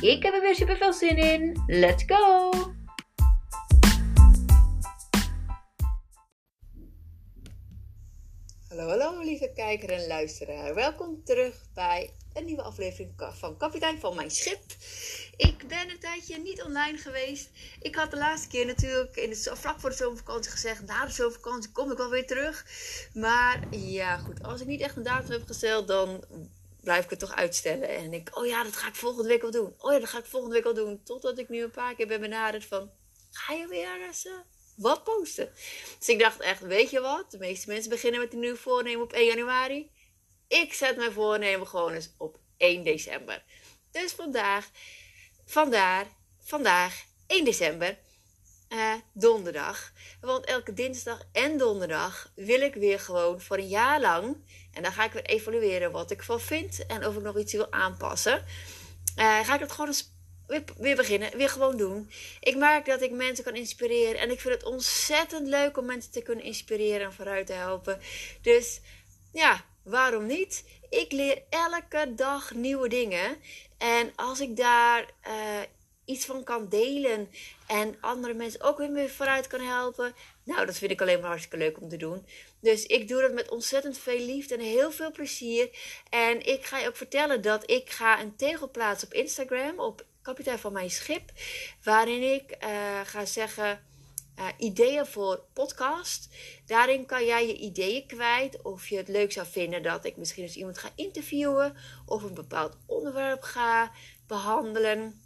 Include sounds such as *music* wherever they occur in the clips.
Ik heb er weer super veel zin in. Let's go! Hallo, hallo lieve kijker en luisteraar. Welkom terug bij een nieuwe aflevering van Kapitein van Mijn Schip. Ik ben een tijdje niet online geweest. Ik had de laatste keer natuurlijk in het, vlak voor de zomervakantie gezegd... na de zomervakantie kom ik wel weer terug. Maar ja, goed. Als ik niet echt een datum heb gesteld, dan blijf ik het toch uitstellen. En ik, oh ja, dat ga ik volgende week wel doen. Oh ja, dat ga ik volgende week wel doen. Totdat ik nu een paar keer ben benaderd van, ga je weer eens uh, wat posten? Dus ik dacht echt, weet je wat? De meeste mensen beginnen met een nieuw voornemen op 1 januari. Ik zet mijn voornemen gewoon eens op 1 december. Dus vandaag, vandaar, vandaag 1 december uh, donderdag. Want elke dinsdag en donderdag wil ik weer gewoon voor een jaar lang. En dan ga ik weer evalueren wat ik van vind en of ik nog iets wil aanpassen. Uh, ga ik het gewoon eens weer, weer, beginnen, weer gewoon doen. Ik merk dat ik mensen kan inspireren. En ik vind het ontzettend leuk om mensen te kunnen inspireren en vooruit te helpen. Dus ja, waarom niet? Ik leer elke dag nieuwe dingen. En als ik daar uh, iets van kan delen en andere mensen ook weer mee vooruit kan helpen. Nou, dat vind ik alleen maar hartstikke leuk om te doen. Dus ik doe dat met ontzettend veel liefde en heel veel plezier. En ik ga je ook vertellen dat ik ga een tegel plaatsen op Instagram, op kapitein van mijn schip, waarin ik uh, ga zeggen. Uh, ideeën voor podcast. Daarin kan jij je ideeën kwijt. Of je het leuk zou vinden dat ik misschien eens iemand ga interviewen. Of een bepaald onderwerp ga behandelen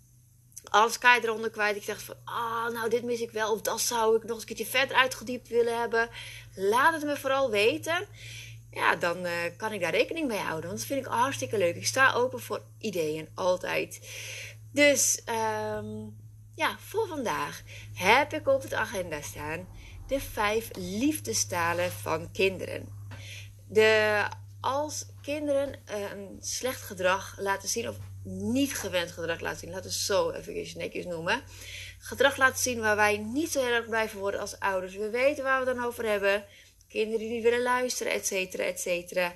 alles kan je eronder kwijt. Ik zeg van, ah, nou dit mis ik wel. Of dat zou ik nog een keertje verder uitgediept willen hebben. Laat het me vooral weten. Ja, dan uh, kan ik daar rekening mee houden. Want dat vind ik hartstikke leuk. Ik sta open voor ideeën, altijd. Dus, um, ja, voor vandaag heb ik op het agenda staan de vijf liefdestalen van kinderen. De, als kinderen uh, een slecht gedrag laten zien of niet gewend gedrag laten zien. Laten we zo even netjes noemen. Gedrag laten zien waar wij niet zo heel erg blij van worden als ouders. We weten waar we het dan over hebben. Kinderen die niet willen luisteren, et cetera, et cetera.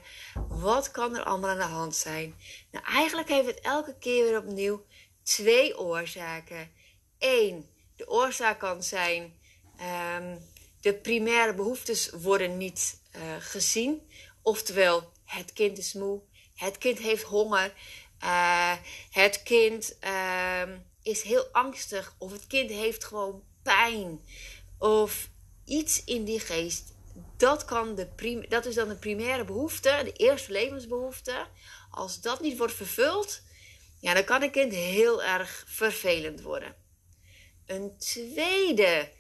Wat kan er allemaal aan de hand zijn? Nou, eigenlijk heeft het elke keer weer opnieuw twee oorzaken. Eén, de oorzaak kan zijn... Um, de primaire behoeftes worden niet uh, gezien. Oftewel, het kind is moe, het kind heeft honger, uh, het kind uh, is heel angstig of het kind heeft gewoon pijn of iets in die geest. Dat, kan de prim dat is dan de primaire behoefte, de eerste levensbehoefte. Als dat niet wordt vervuld, ja, dan kan een kind heel erg vervelend worden. Een tweede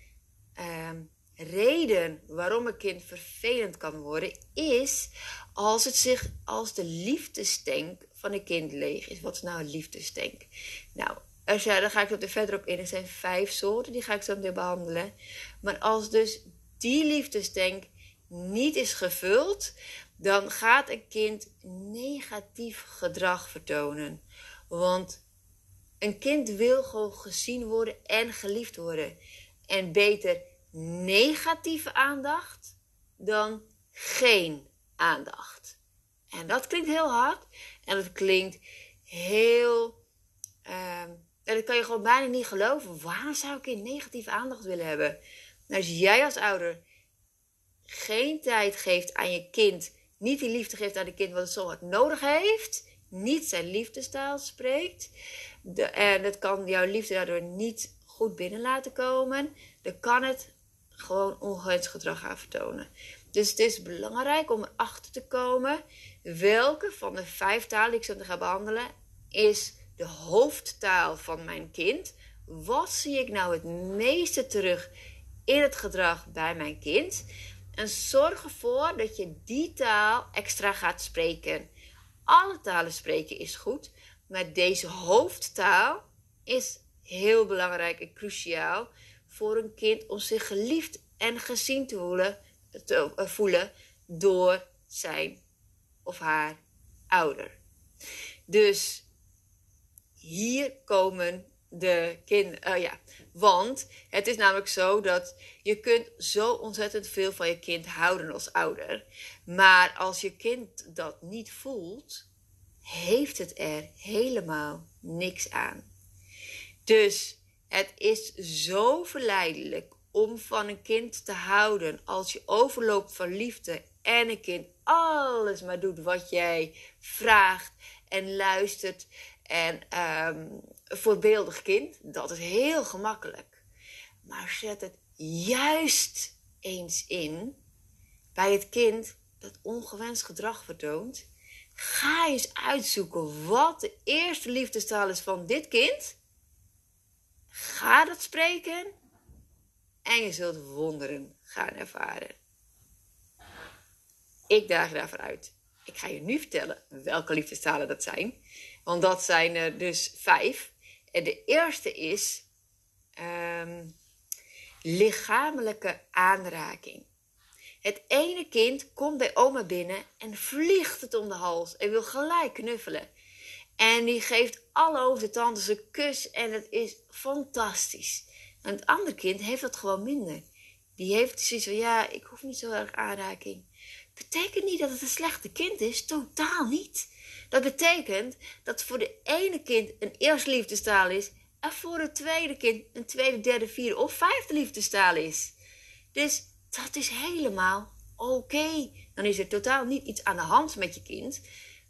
uh, reden waarom een kind vervelend kan worden, is als het zich als de liefdestank van een kind leeg is. Wat is nou een liefdestank? Nou, daar ga ik er verder op in. Er zijn vijf soorten, die ga ik zo meteen behandelen. Maar als dus die liefdestank niet is gevuld, dan gaat een kind negatief gedrag vertonen. Want een kind wil gewoon gezien worden en geliefd worden. En beter negatieve aandacht dan geen aandacht. En dat klinkt heel hard en dat klinkt heel. En dat kan je gewoon bijna niet geloven. Waarom zou ik in negatieve aandacht willen hebben? Nou, als jij als ouder geen tijd geeft aan je kind, niet die liefde geeft aan het kind wat het zo hard nodig heeft, niet zijn liefdestaal spreekt, de, en het kan jouw liefde daardoor niet goed binnen laten komen, dan kan het gewoon ongewenst gedrag gaan vertonen. Dus het is belangrijk om erachter te komen welke van de vijf talen die ik zo ga behandelen is de hoofdtaal van mijn kind. Wat zie ik nou het meeste terug in het gedrag bij mijn kind? En zorg ervoor dat je die taal extra gaat spreken. Alle talen spreken is goed, maar deze hoofdtaal is heel belangrijk en cruciaal voor een kind om zich geliefd en gezien te voelen, te eh, voelen door zijn of haar ouder. Dus hier komen de kinderen. Uh, ja, want het is namelijk zo dat je kunt zo ontzettend veel van je kind houden als ouder. Maar als je kind dat niet voelt, heeft het er helemaal niks aan. Dus het is zo verleidelijk om van een kind te houden als je overloopt van liefde en een kind alles maar doet wat jij vraagt en luistert en um, voorbeeldig kind, dat is heel gemakkelijk. Maar zet het juist eens in bij het kind dat ongewenst gedrag vertoont. Ga eens uitzoeken wat de eerste liefdestaal is van dit kind. Ga dat spreken en je zult wonderen gaan ervaren. Ik daag daarvoor uit. Ik ga je nu vertellen welke liefdestalen dat zijn. Want dat zijn er dus vijf. En de eerste is um, lichamelijke aanraking. Het ene kind komt bij oma binnen en vliegt het om de hals en wil gelijk knuffelen. En die geeft alle over de tanden een kus en het is fantastisch. En het andere kind heeft dat gewoon minder. Die heeft zoiets van, ja, ik hoef niet zo erg aanraking. Betekent niet dat het een slechte kind is, totaal niet. Dat betekent dat voor de ene kind een eerste liefdestaal is en voor het tweede kind een tweede, derde, vierde of vijfde liefdestaal is. Dus dat is helemaal oké. Dan is er totaal niet iets aan de hand met je kind.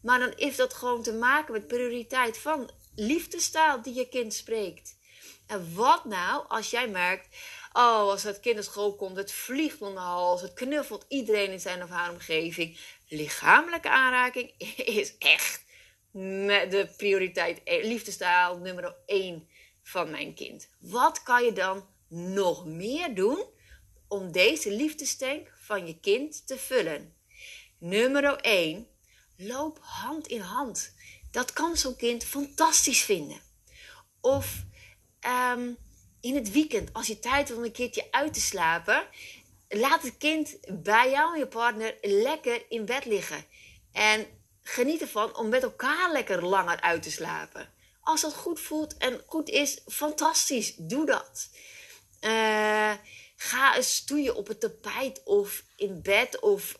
Maar dan heeft dat gewoon te maken met prioriteit van liefdestaal die je kind spreekt. En wat nou als jij merkt, oh, als het kind naar school komt, het vliegt om de hals, het knuffelt iedereen in zijn of haar omgeving. Lichamelijke aanraking *laughs* is echt de prioriteit, eh, liefdestaal nummer 1 van mijn kind. Wat kan je dan nog meer doen om deze liefdestank van je kind te vullen? Nummer 1. Loop hand in hand. Dat kan zo'n kind fantastisch vinden. Of um, in het weekend, als je tijd hebt om een keertje uit te slapen, laat het kind bij jou en je partner lekker in bed liggen. En geniet ervan om met elkaar lekker langer uit te slapen. Als dat goed voelt en goed is, fantastisch, doe dat. Uh, ga eens stoeien op het tapijt of in bed of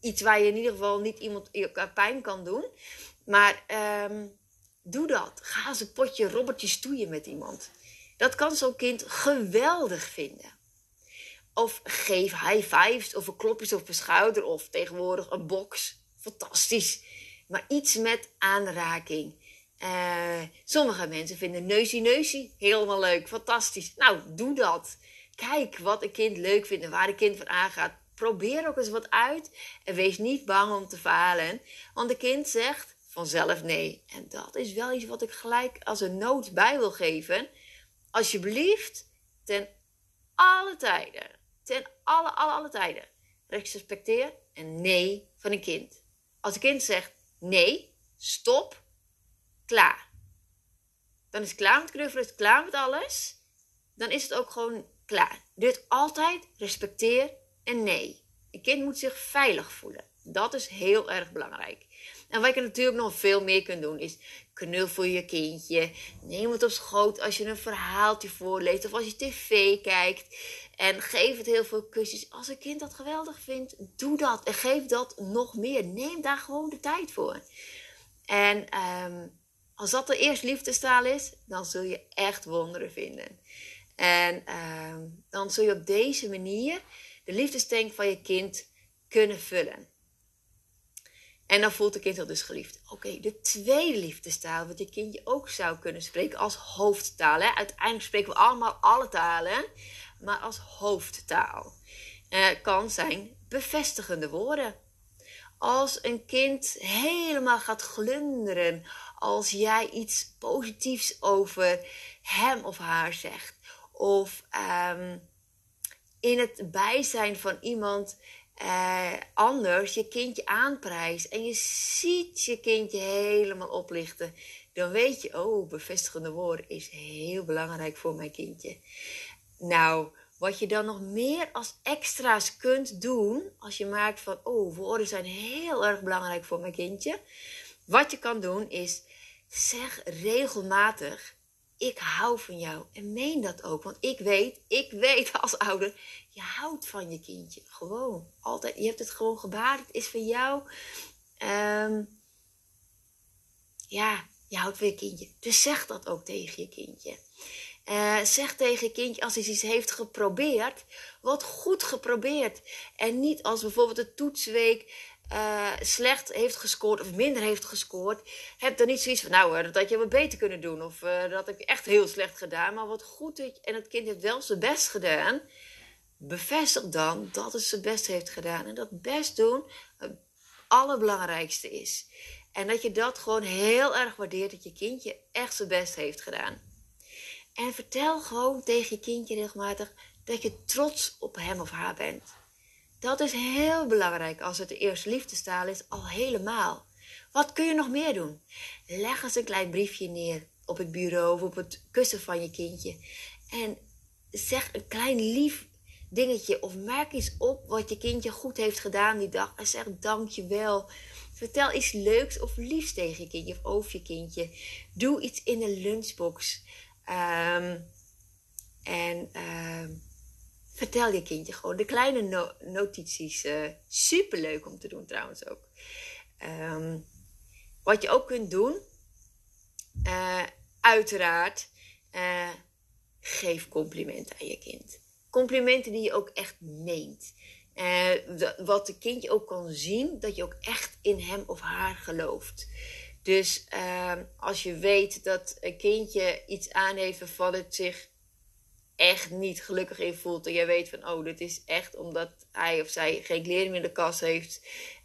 iets waar je in ieder geval niet iemand pijn kan doen. Maar um, doe dat. Ga eens een potje robbertje stoeien met iemand. Dat kan zo'n kind geweldig vinden. Of geef high fives of een klopjes op de schouder of tegenwoordig een box. Fantastisch. Maar iets met aanraking. Uh, sommige mensen vinden neusie neusie helemaal leuk. Fantastisch. Nou, doe dat. Kijk wat een kind leuk vindt en waar een kind van aangaat. Probeer ook eens wat uit en wees niet bang om te falen. Want een kind zegt vanzelf nee. En dat is wel iets wat ik gelijk als een noot bij wil geven alsjeblieft, ten alle tijden, ten alle, alle, alle tijden, respecteer een nee van een kind. Als een kind zegt nee, stop, klaar. Dan is het klaar met knuffelen, is het klaar met alles. Dan is het ook gewoon klaar. Dus altijd respecteer een nee. Een kind moet zich veilig voelen. Dat is heel erg belangrijk. En wat je natuurlijk nog veel meer kunt doen is knuffel je kindje. Neem het op schoot als je een verhaaltje voorleest of als je tv kijkt. En geef het heel veel kusjes. Als een kind dat geweldig vindt, doe dat. En geef dat nog meer. Neem daar gewoon de tijd voor. En ehm, als dat de eerste liefdestaal is, dan zul je echt wonderen vinden. En ehm, dan zul je op deze manier de liefdestank van je kind kunnen vullen. En dan voelt het kind zich dus geliefd. Oké, de tweede liefdestaal, wat je kindje ook zou kunnen spreken als hoofdtaal. Hè? Uiteindelijk spreken we allemaal alle talen, maar als hoofdtaal. Uh, kan zijn bevestigende woorden. Als een kind helemaal gaat glunderen als jij iets positiefs over hem of haar zegt. Of um, in het bijzijn van iemand uh, anders je kindje aanprijst. En je ziet je kindje helemaal oplichten. dan weet je, oh, bevestigende woorden is heel belangrijk voor mijn kindje. Nou, wat je dan nog meer als extra's kunt doen, als je maakt van, oh, woorden zijn heel erg belangrijk voor mijn kindje. Wat je kan doen is, zeg regelmatig, ik hou van jou. En meen dat ook, want ik weet, ik weet als ouder, je houdt van je kindje. Gewoon, altijd. Je hebt het gewoon gebaard, het is van jou. Um, ja, je houdt van je kindje. Dus zeg dat ook tegen je kindje. Uh, zeg tegen je kindje als hij iets heeft geprobeerd, wat goed geprobeerd. En niet als bijvoorbeeld de toetsweek uh, slecht heeft gescoord of minder heeft gescoord. Heb dan niet zoiets van, nou, dat had je wat beter kunnen doen. Of dat ik echt heel slecht gedaan. Maar wat goed en het kind heeft wel zijn best gedaan. Bevestig dan dat het zijn best heeft gedaan. En dat best doen het allerbelangrijkste is. En dat je dat gewoon heel erg waardeert, dat je kindje echt zijn best heeft gedaan. En vertel gewoon tegen je kindje regelmatig dat je trots op hem of haar bent. Dat is heel belangrijk als het de eerste liefdestaal is, al helemaal. Wat kun je nog meer doen? Leg eens een klein briefje neer op het bureau of op het kussen van je kindje. En zeg een klein lief dingetje of merk eens op wat je kindje goed heeft gedaan die dag. En zeg dankjewel. Vertel iets leuks of liefs tegen je kindje of over je kindje. Doe iets in de lunchbox. Um, en uh, vertel je kindje gewoon de kleine no notities. Eh, Super leuk om te doen trouwens ook. Um, wat je ook kunt doen, uh, uiteraard, uh, geef complimenten aan je kind. Complimenten die je ook echt meent. Uh, wat de kindje ook kan zien, dat je ook echt in hem of haar gelooft. Dus uh, als je weet dat een kindje iets aan heeft waarvan het zich echt niet gelukkig in voelt. En je weet van, oh, dit is echt omdat hij of zij geen kleren in de kast heeft.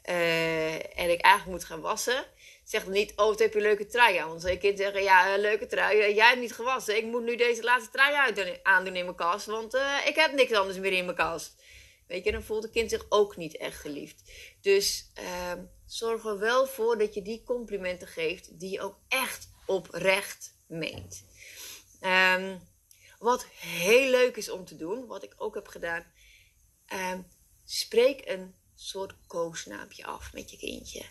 Uh, en ik eigenlijk moet gaan wassen. Zeg niet, oh, wat heb je leuke trui aan. Want je kind zeggen, ja, een leuke trui. Jij hebt niet gewassen. Ik moet nu deze laatste trui uit aandoen in mijn kast. Want uh, ik heb niks anders meer in mijn kast. Weet je, dan voelt het kind zich ook niet echt geliefd. Dus uh, zorg er wel voor dat je die complimenten geeft die je ook echt oprecht meent. Um, wat heel leuk is om te doen, wat ik ook heb gedaan, um, spreek een soort koosnaampje af met je kindje.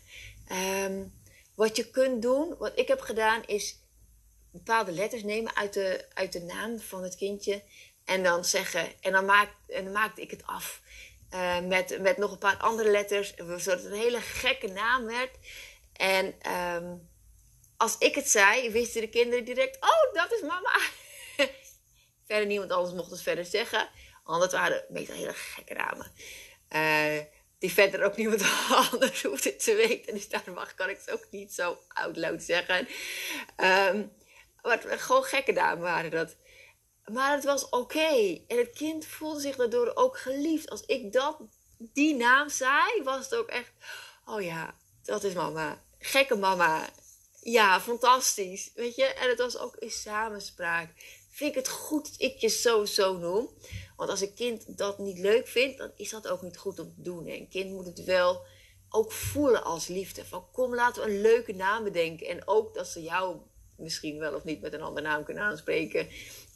Um, wat je kunt doen, wat ik heb gedaan, is bepaalde letters nemen uit de, uit de naam van het kindje. En dan zeggen, en dan, maak, en dan maakte ik het af. Uh, met, met nog een paar andere letters, zodat het een hele gekke naam werd. En um, als ik het zei, wisten de kinderen direct: Oh, dat is mama. *laughs* verder niemand anders mocht het verder zeggen. Want het waren meestal hele gekke namen. Uh, die verder ook niemand *laughs* anders hoeft te weten. Dus daarom kan ik het ook niet zo out loud zeggen. Um, maar gewoon gekke namen waren dat. Maar het was oké. En het kind voelde zich daardoor ook geliefd. Als ik dat, die naam zei, was het ook echt... Oh ja, dat is mama. Gekke mama. Ja, fantastisch. Weet je? En het was ook in samenspraak. Vind ik het goed dat ik je zo zo noem? Want als een kind dat niet leuk vindt, dan is dat ook niet goed om te doen. Een kind moet het wel ook voelen als liefde. Van kom, laten we een leuke naam bedenken. En ook dat ze jou misschien wel of niet met een andere naam kunnen aanspreken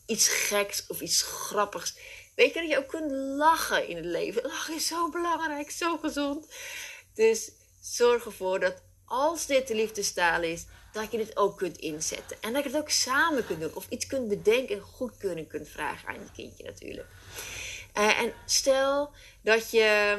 iets geks of iets grappigs. Weet je dat je ook kunt lachen in het leven? Lachen is zo belangrijk, zo gezond. Dus zorg ervoor dat als dit de liefdestaal is, dat je dit ook kunt inzetten. En dat je het ook samen kunt doen. Of iets kunt bedenken en goedkeuring kunt vragen aan je kindje natuurlijk. Uh, en stel dat je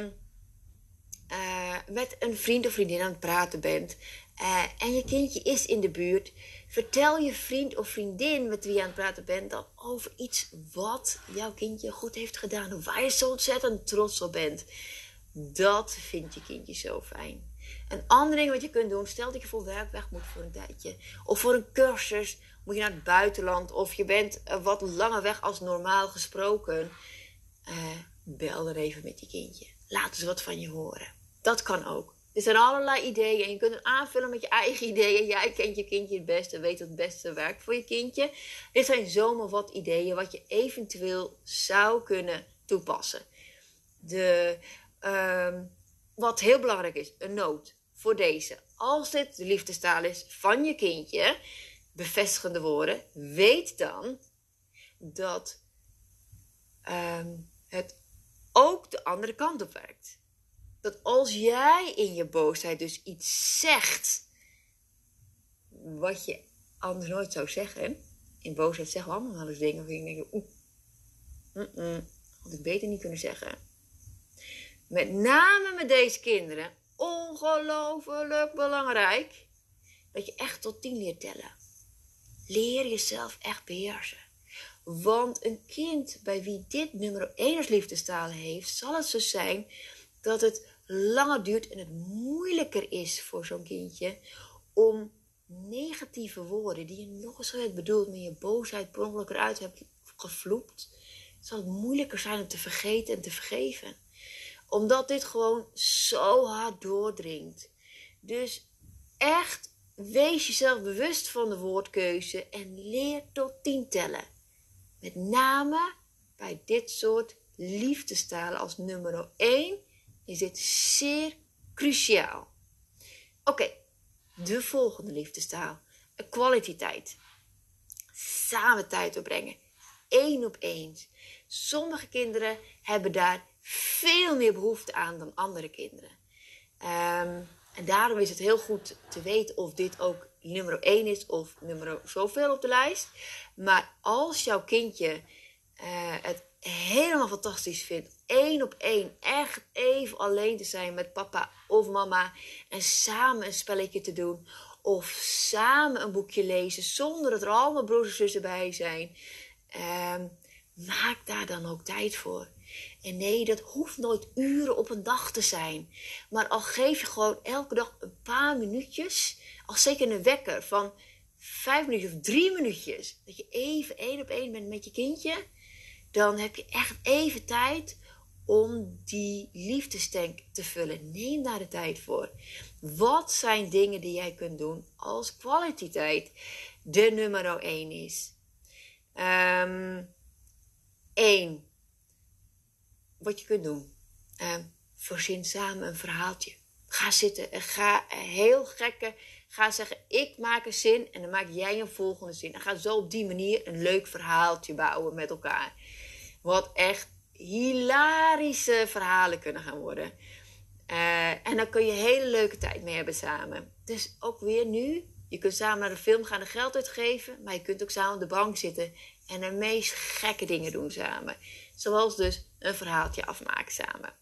uh, met een vriend of vriendin aan het praten bent. Uh, en je kindje is in de buurt. Vertel je vriend of vriendin met wie je aan het praten bent dan over iets wat jouw kindje goed heeft gedaan. Waar je zo ontzettend trots op bent. Dat vindt je kindje zo fijn. Een ander ding wat je kunt doen, stel dat je voor werk weg moet voor een tijdje. Of voor een cursus moet je naar het buitenland. Of je bent wat langer weg als normaal gesproken. Uh, bel er even met je kindje. Laat eens wat van je horen. Dat kan ook. Er zijn allerlei ideeën en je kunt het aanvullen met je eigen *laughs* ideeën. Jij kent je kindje het beste, weet wat het beste werkt voor je kindje. Dit zijn zomaar wat ideeën wat je eventueel zou kunnen toepassen. De, uh, wat heel belangrijk is, een noot voor deze. Als dit de liefdestaal is van je kindje, bevestigende woorden, weet dan dat ehm, het ook de andere kant op werkt. Dat als jij in je boosheid dus iets zegt wat je anders nooit zou zeggen. In boosheid zeggen we allemaal wel eens dingen waarvan je denkt, oeh, mm had ik beter niet kunnen zeggen. Met name met deze kinderen, ongelooflijk belangrijk, dat je echt tot tien leert tellen. Leer jezelf echt beheersen. Want een kind bij wie dit nummer 1 als liefdestaal heeft, zal het zo zijn dat het langer duurt en het moeilijker is voor zo'n kindje om negatieve woorden die je nog eens hebt bedoeld, met je boosheid per ongeluk eruit hebt gevloekt, zal het moeilijker zijn om te vergeten en te vergeven. Omdat dit gewoon zo hard doordringt. Dus echt wees jezelf bewust van de woordkeuze en leer tot tien tellen. Met name bij dit soort liefdestalen als nummer 1 is dit zeer cruciaal. Oké, de volgende liefdestaal. Kwaliteit. Samen tijd doorbrengen. Eén op één. Sommige kinderen hebben daar veel meer behoefte aan dan andere kinderen. Um, en daarom is het heel goed te weten of dit ook nummer 1 is of nummer zoveel op de lijst. Maar als jouw kindje uh, het helemaal fantastisch vindt, één op één, echt even alleen te zijn met papa of mama en samen een spelletje te doen of samen een boekje lezen zonder dat er allemaal broers en zussen bij zijn, uh, maak daar dan ook tijd voor. En nee, dat hoeft nooit uren op een dag te zijn. Maar al geef je gewoon elke dag een paar minuutjes, al zeker een wekker van vijf minuutjes of drie minuutjes, dat je even één op één bent met je kindje, dan heb je echt even tijd om die liefdestank te vullen. Neem daar de tijd voor. Wat zijn dingen die jij kunt doen als kwaliteit de nummer 1 is? Um, één wat je kunt doen. Voorzin samen een verhaaltje. Ga zitten en ga heel gekke. Ga zeggen: Ik maak een zin en dan maak jij een volgende zin. En ga zo op die manier een leuk verhaaltje bouwen met elkaar. Wat echt hilarische verhalen kunnen gaan worden. Uh, en dan kun je hele leuke tijd mee hebben samen. Dus ook weer nu. Je kunt samen naar de film gaan en geld uitgeven. Maar je kunt ook samen op de bank zitten en de meest gekke dingen doen samen. Zoals dus een verhaaltje afmaken samen.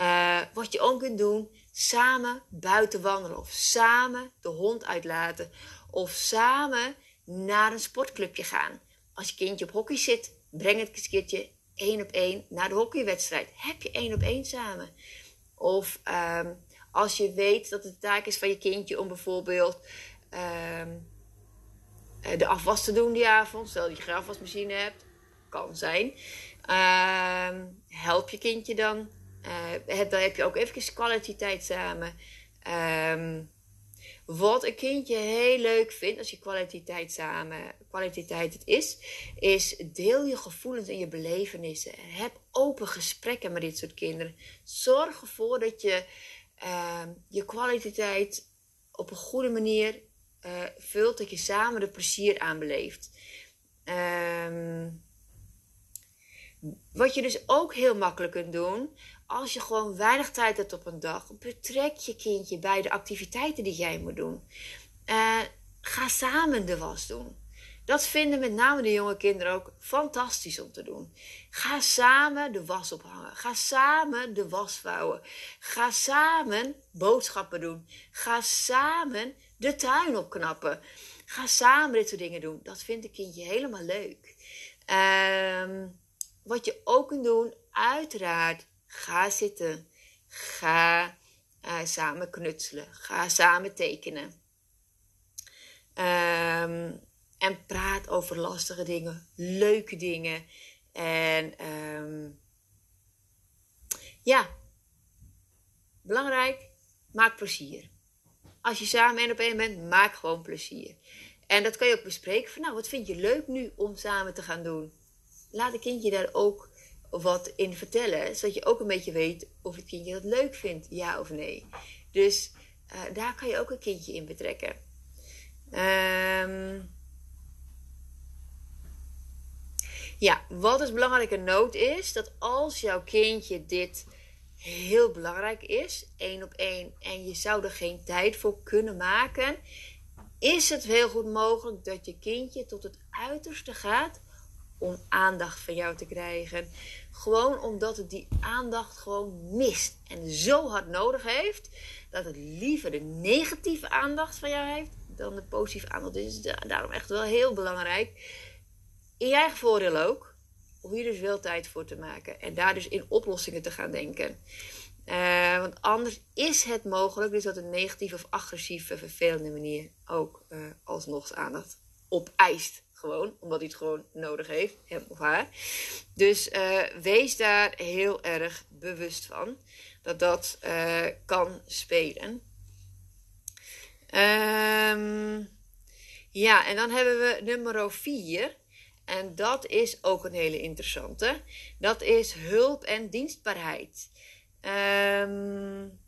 Uh, wat je ook kunt doen, samen buiten wandelen. Of samen de hond uitlaten. Of samen naar een sportclubje gaan. Als je kindje op hockey zit, breng het een één op één naar de hockeywedstrijd. Heb je één op één samen. Of um, als je weet dat het de taak is van je kindje om bijvoorbeeld um, de afwas te doen die avond. Stel dat je geen afwasmachine hebt. Kan zijn. Uh, help je kindje dan. Uh, dan heb je ook even kwaliteit samen. Um, wat een kindje heel leuk vindt als je kwaliteit samen, kwaliteit het is, is deel je gevoelens en je belevenissen. Heb open gesprekken met dit soort kinderen. Zorg ervoor dat je je kwaliteit op een goede manier uh, vult, dat je samen er plezier aan beleeft. Um, wat je dus ook heel makkelijk kunt doen, als je gewoon weinig tijd hebt op een dag, betrek je kindje bij de activiteiten die jij moet doen. Uh, ga samen de was doen. Dat vinden met name de jonge kinderen ook fantastisch om te doen. Ga samen de was ophangen. Ga samen de was vouwen. Ga samen boodschappen doen. Ga samen de tuin opknappen. Ga samen dit soort dingen doen. Dat vindt een kindje helemaal leuk. Ehm, wat je ook kunt doen, uiteraard, ga zitten. Ga uh, samen knutselen. Ga samen tekenen. Um, en praat over lastige dingen, leuke dingen. En um, ja, belangrijk, maak plezier. Als je samen één op één bent, maak gewoon plezier. En dat kan je ook bespreken van, nou, wat vind je leuk nu om samen te gaan doen? Laat het kindje daar ook wat in vertellen, zodat je ook een beetje weet of het kindje dat leuk vindt, ja of nee. Dus uh, daar kan je ook een kindje in betrekken. Ehm ja, wat is belangrijke noot is dat als jouw kindje dit heel belangrijk is, één op één, en je zou er geen tijd voor kunnen maken, is het heel goed mogelijk dat je kindje tot het uiterste gaat om aandacht van jou te krijgen. Gewoon omdat het die aandacht gewoon mist en zo hard nodig heeft dat het liever de negatieve aandacht van jou heeft dan de positieve aandacht. Dus daarom echt wel heel belangrijk. In je eigen voordeel ook. Om hier dus wel tijd voor te maken. En daar dus in oplossingen te gaan denken. Uh, want anders is het mogelijk dus dat een negatieve of agressieve, vervelende manier ook uh, alsnog aandacht opeist. Gewoon, omdat hij het gewoon nodig heeft, hem of haar. Dus uh, wees daar heel erg bewust van dat dat kan spelen. Um, ja, en dan hebben we nummer 4. En dat is ook een hele interessante. Dat is hulp en dienstbaarheid. Um,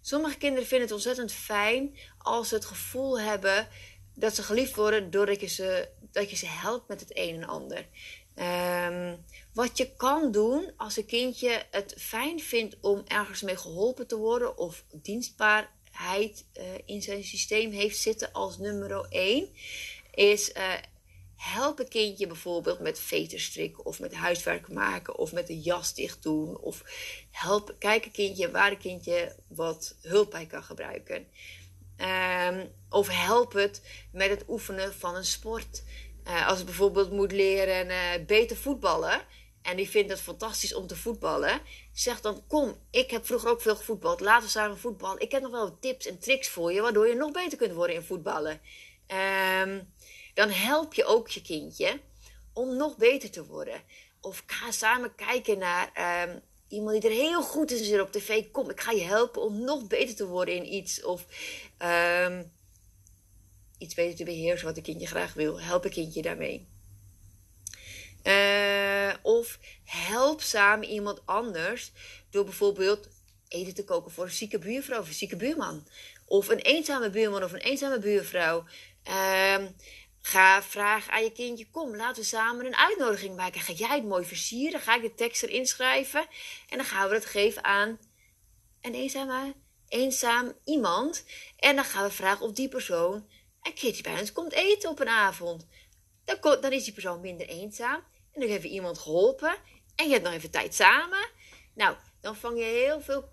sommige kinderen vinden het ontzettend fijn als ze het gevoel hebben dat ze geliefd worden doordat je ze, dat je ze helpt met het een en ander. Um, wat je kan doen als een kindje het fijn vindt om ergens mee geholpen te worden of dienstbaarheid uh, in zijn systeem heeft zitten als nummer 1, is uh, help een kindje bijvoorbeeld met veterstrikken of met huiswerk maken of met de jas dicht doen. Of help, kijk een kindje waar een kindje wat hulp bij kan gebruiken. Um, of help het met het oefenen van een sport. Uh, als het bijvoorbeeld moet leren uh, beter voetballen. En die vindt het fantastisch om te voetballen. Zeg dan: Kom, ik heb vroeger ook veel gevoetbald. Laten we samen voetballen. Ik heb nog wel tips en tricks voor je. Waardoor je nog beter kunt worden in voetballen. Um, dan help je ook je kindje om nog beter te worden. Of ga samen kijken naar um, iemand die er heel goed in zit op tv. Kom, ik ga je helpen om nog beter te worden in iets. Of um, iets beter te beheersen wat een kindje graag wil. Help een kindje daarmee. Uh, of help samen iemand anders door bijvoorbeeld eten te koken voor een zieke buurvrouw of een zieke buurman. Of een eenzame buurman of een eenzame buurvrouw. Uh, Ga vragen aan je kindje: kom, laten we samen een uitnodiging maken. Ga jij het mooi versieren? Ga ik de tekst erin schrijven? En dan gaan we het geven aan een eenzame, eenzaam iemand. En dan gaan we vragen of die persoon een keertje bij ons komt eten op een avond. Dan, dan is die persoon minder eenzaam. En dan hebben we iemand geholpen. En je hebt nog even tijd samen. Nou, dan vang je heel veel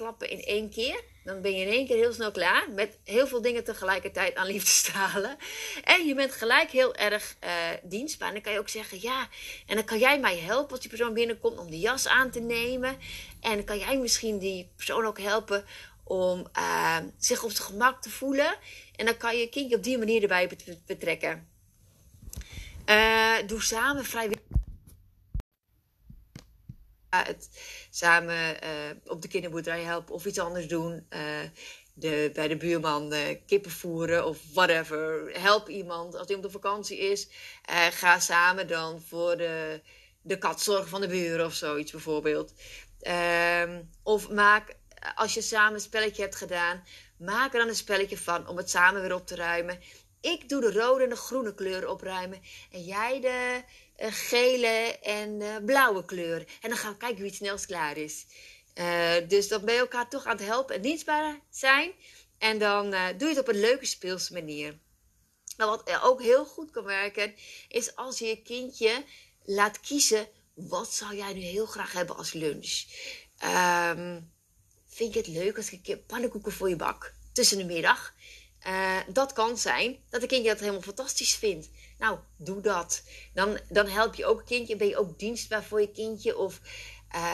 klappen in één keer. Dan ben je in één keer heel snel klaar met heel veel dingen tegelijkertijd aan liefdestralen. En je bent gelijk heel erg uh, dienstbaar. En dan kan je ook zeggen, ja, en dan kan jij mij helpen als die persoon binnenkomt om de jas aan te nemen. En dan kan jij misschien die persoon ook helpen om uh, zich op zijn gemak te voelen. En dan kan je kindje op die manier erbij betrekken. Uh, doe samen vrijwillig het samen uh, op de kinderboerderij helpen of iets anders doen. Uh, de, bij de buurman uh, kippen voeren of whatever. Help iemand als hij op de vakantie is. ga samen dan voor de, de kat zorgen van de buren of zoiets bijvoorbeeld. Ehm, of maak, als je samen een spelletje hebt gedaan, maak er dan een spelletje van om het samen weer op te ruimen. Ik doe de rode en de groene kleur opruimen. En jij de gele en uh, blauwe kleur. En dan gaan we kijken wie het snelst klaar is. Uh, dus dan ben je elkaar toch aan het helpen en dienstbaar zijn. En dan doe je het op een leuke speelse manier. Nou, wat ook heel goed kan werken, is als je je kindje laat kiezen: wat zou jij nu heel graag hebben als lunch? Um, vind je het leuk als ik een pannenkoeken voor je bak tussen de middag? Dat kan zijn dat een kindje dat helemaal fantastisch vindt. Nou, doe dat. Dan, dan help je ook een kindje. Ben je ook dienstbaar voor je kindje. Of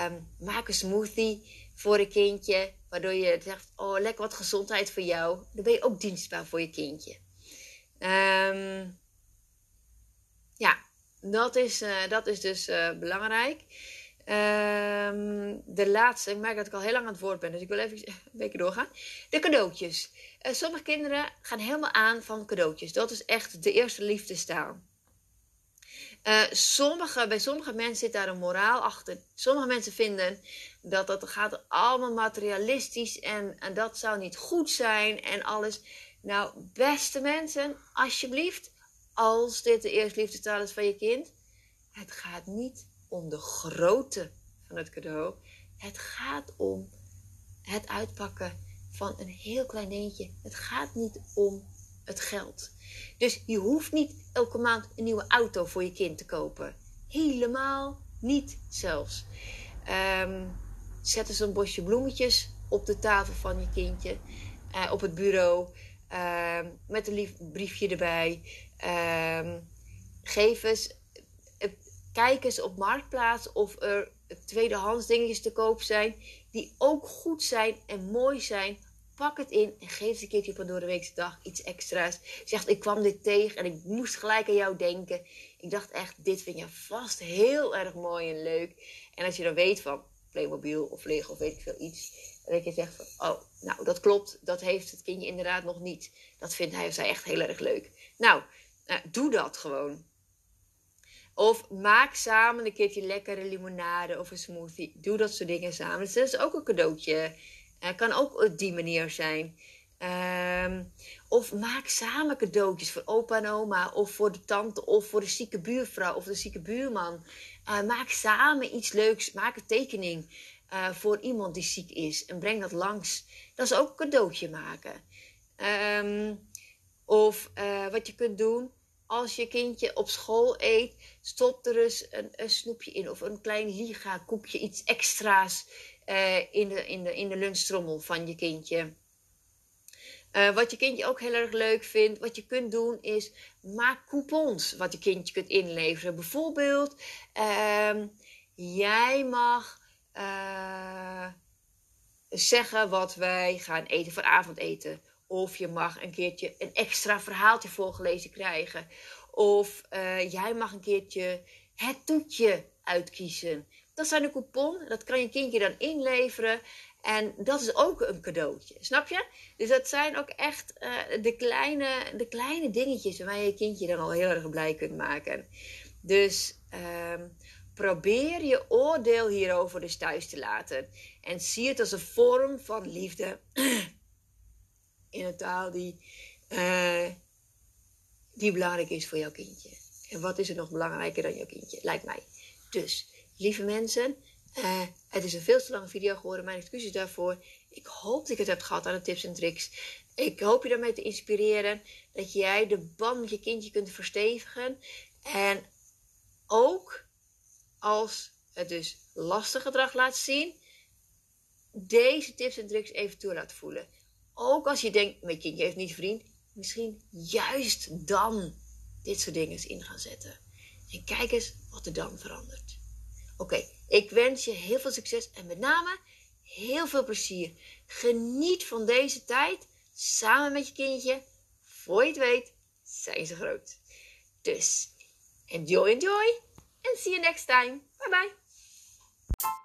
um, maak een smoothie voor een kindje. Waardoor je zegt, oh, lekker wat gezondheid voor jou. Dan ben je ook dienstbaar voor je kindje. Um, ja, dat is, uh, dat is dus uh, belangrijk. Um, de laatste, ik merk dat ik al heel lang aan het woord ben, dus ik wil even *laughs* een beetje doorgaan. De cadeautjes. Uh, sommige kinderen gaan helemaal aan van cadeautjes. Dat is echt de eerste liefdestaal. Uh, sommige, bij sommige mensen zit daar een moraal achter. Sommige mensen vinden dat dat gaat allemaal materialistisch en, en dat zou niet goed zijn en alles. Nou, beste mensen, alsjeblieft, als dit de eerste liefdestaal is van je kind, het gaat niet om de grootte van het cadeau. Het gaat om het uitpakken van een heel klein dingetje. Het gaat niet om het geld. Dus je hoeft niet elke maand een nieuwe auto voor je kind te kopen. Helemaal niet zelfs. Um, zet eens een bosje bloemetjes op de tafel van je kindje. Uh, op het bureau. Uh, met een lief briefje erbij. Uh, geef eens. Kijk eens op Marktplaats of er tweedehands dingetjes te koop zijn. Die ook goed zijn en mooi zijn Pak het in en geef het een keertje een door de weekse dag iets extra's. Zegt, ik kwam dit tegen en ik moest gelijk aan jou denken. Ik dacht echt, dit vind je vast heel erg mooi en leuk. En als je dan weet van Playmobil of Lego of weet ik veel iets. Dan denk je zegt van, oh, nou dat klopt. Dat heeft het kindje inderdaad nog niet. Dat vindt hij of zij echt heel erg leuk. Nou, nou doe dat gewoon. Of maak samen een keertje lekkere limonade of een smoothie. Doe dat soort dingen samen. Dat is ook een cadeautje uh, kan ook op die manier zijn. Ehm, of maak samen cadeautjes voor opa en oma, of voor de tante, of voor de zieke buurvrouw of de zieke buurman. Uh, maak samen iets leuks. Maak een tekening uh, voor iemand die ziek is en breng dat langs. Dat is ook een cadeautje maken. Um, of wat je kunt doen als je kindje op school eet, stop er eens een, een snoepje in of een klein liga, koekje, iets extra's uh, in, de, in, de, in de lunchtrommel van je kindje. Uh, wat je kindje ook heel erg leuk vindt, wat je kunt doen, is maak coupons wat je kindje kunt inleveren. Bijvoorbeeld, uh, jij mag uh, zeggen wat wij gaan eten voor avondeten. Of je mag een keertje een extra verhaaltje voorgelezen krijgen. Of jij mag een keertje het toetje uitkiezen. Dat zijn de coupon. Dat kan je kindje dan inleveren. En dat is ook een cadeautje. Snap je? Dus dat zijn ook echt uh, de, kleine, de kleine dingetjes waar je kindje dan al heel erg blij kunt maken. Dus um, probeer je oordeel hierover dus thuis te laten. En zie het als een vorm van liefde. *clears throat* In een taal die, uh, die belangrijk is voor jouw kindje. En wat is er nog belangrijker dan jouw kindje? Lijkt mij. Dus lieve mensen, uh, het is een veel te lange video geworden. Mijn excuses daarvoor. Ik hoop dat ik het heb gehad aan de tips en tricks. Ik hoop je daarmee te inspireren. Dat jij de band met je kindje kunt verstevigen. En ook als het dus lastig gedrag laat zien. Deze tips en tricks even toe laat voelen. Ook als je denkt, mijn kindje heeft niet vriend. Misschien juist dan dit soort dingen in gaan zetten. En kijk eens wat er dan verandert. Oké, ik wens je heel veel succes en met name heel veel plezier. Geniet van deze tijd samen met je kindje. Voor je het weet, zijn ze groot. Dus enjoy, enjoy. En see you next time. Bye bye.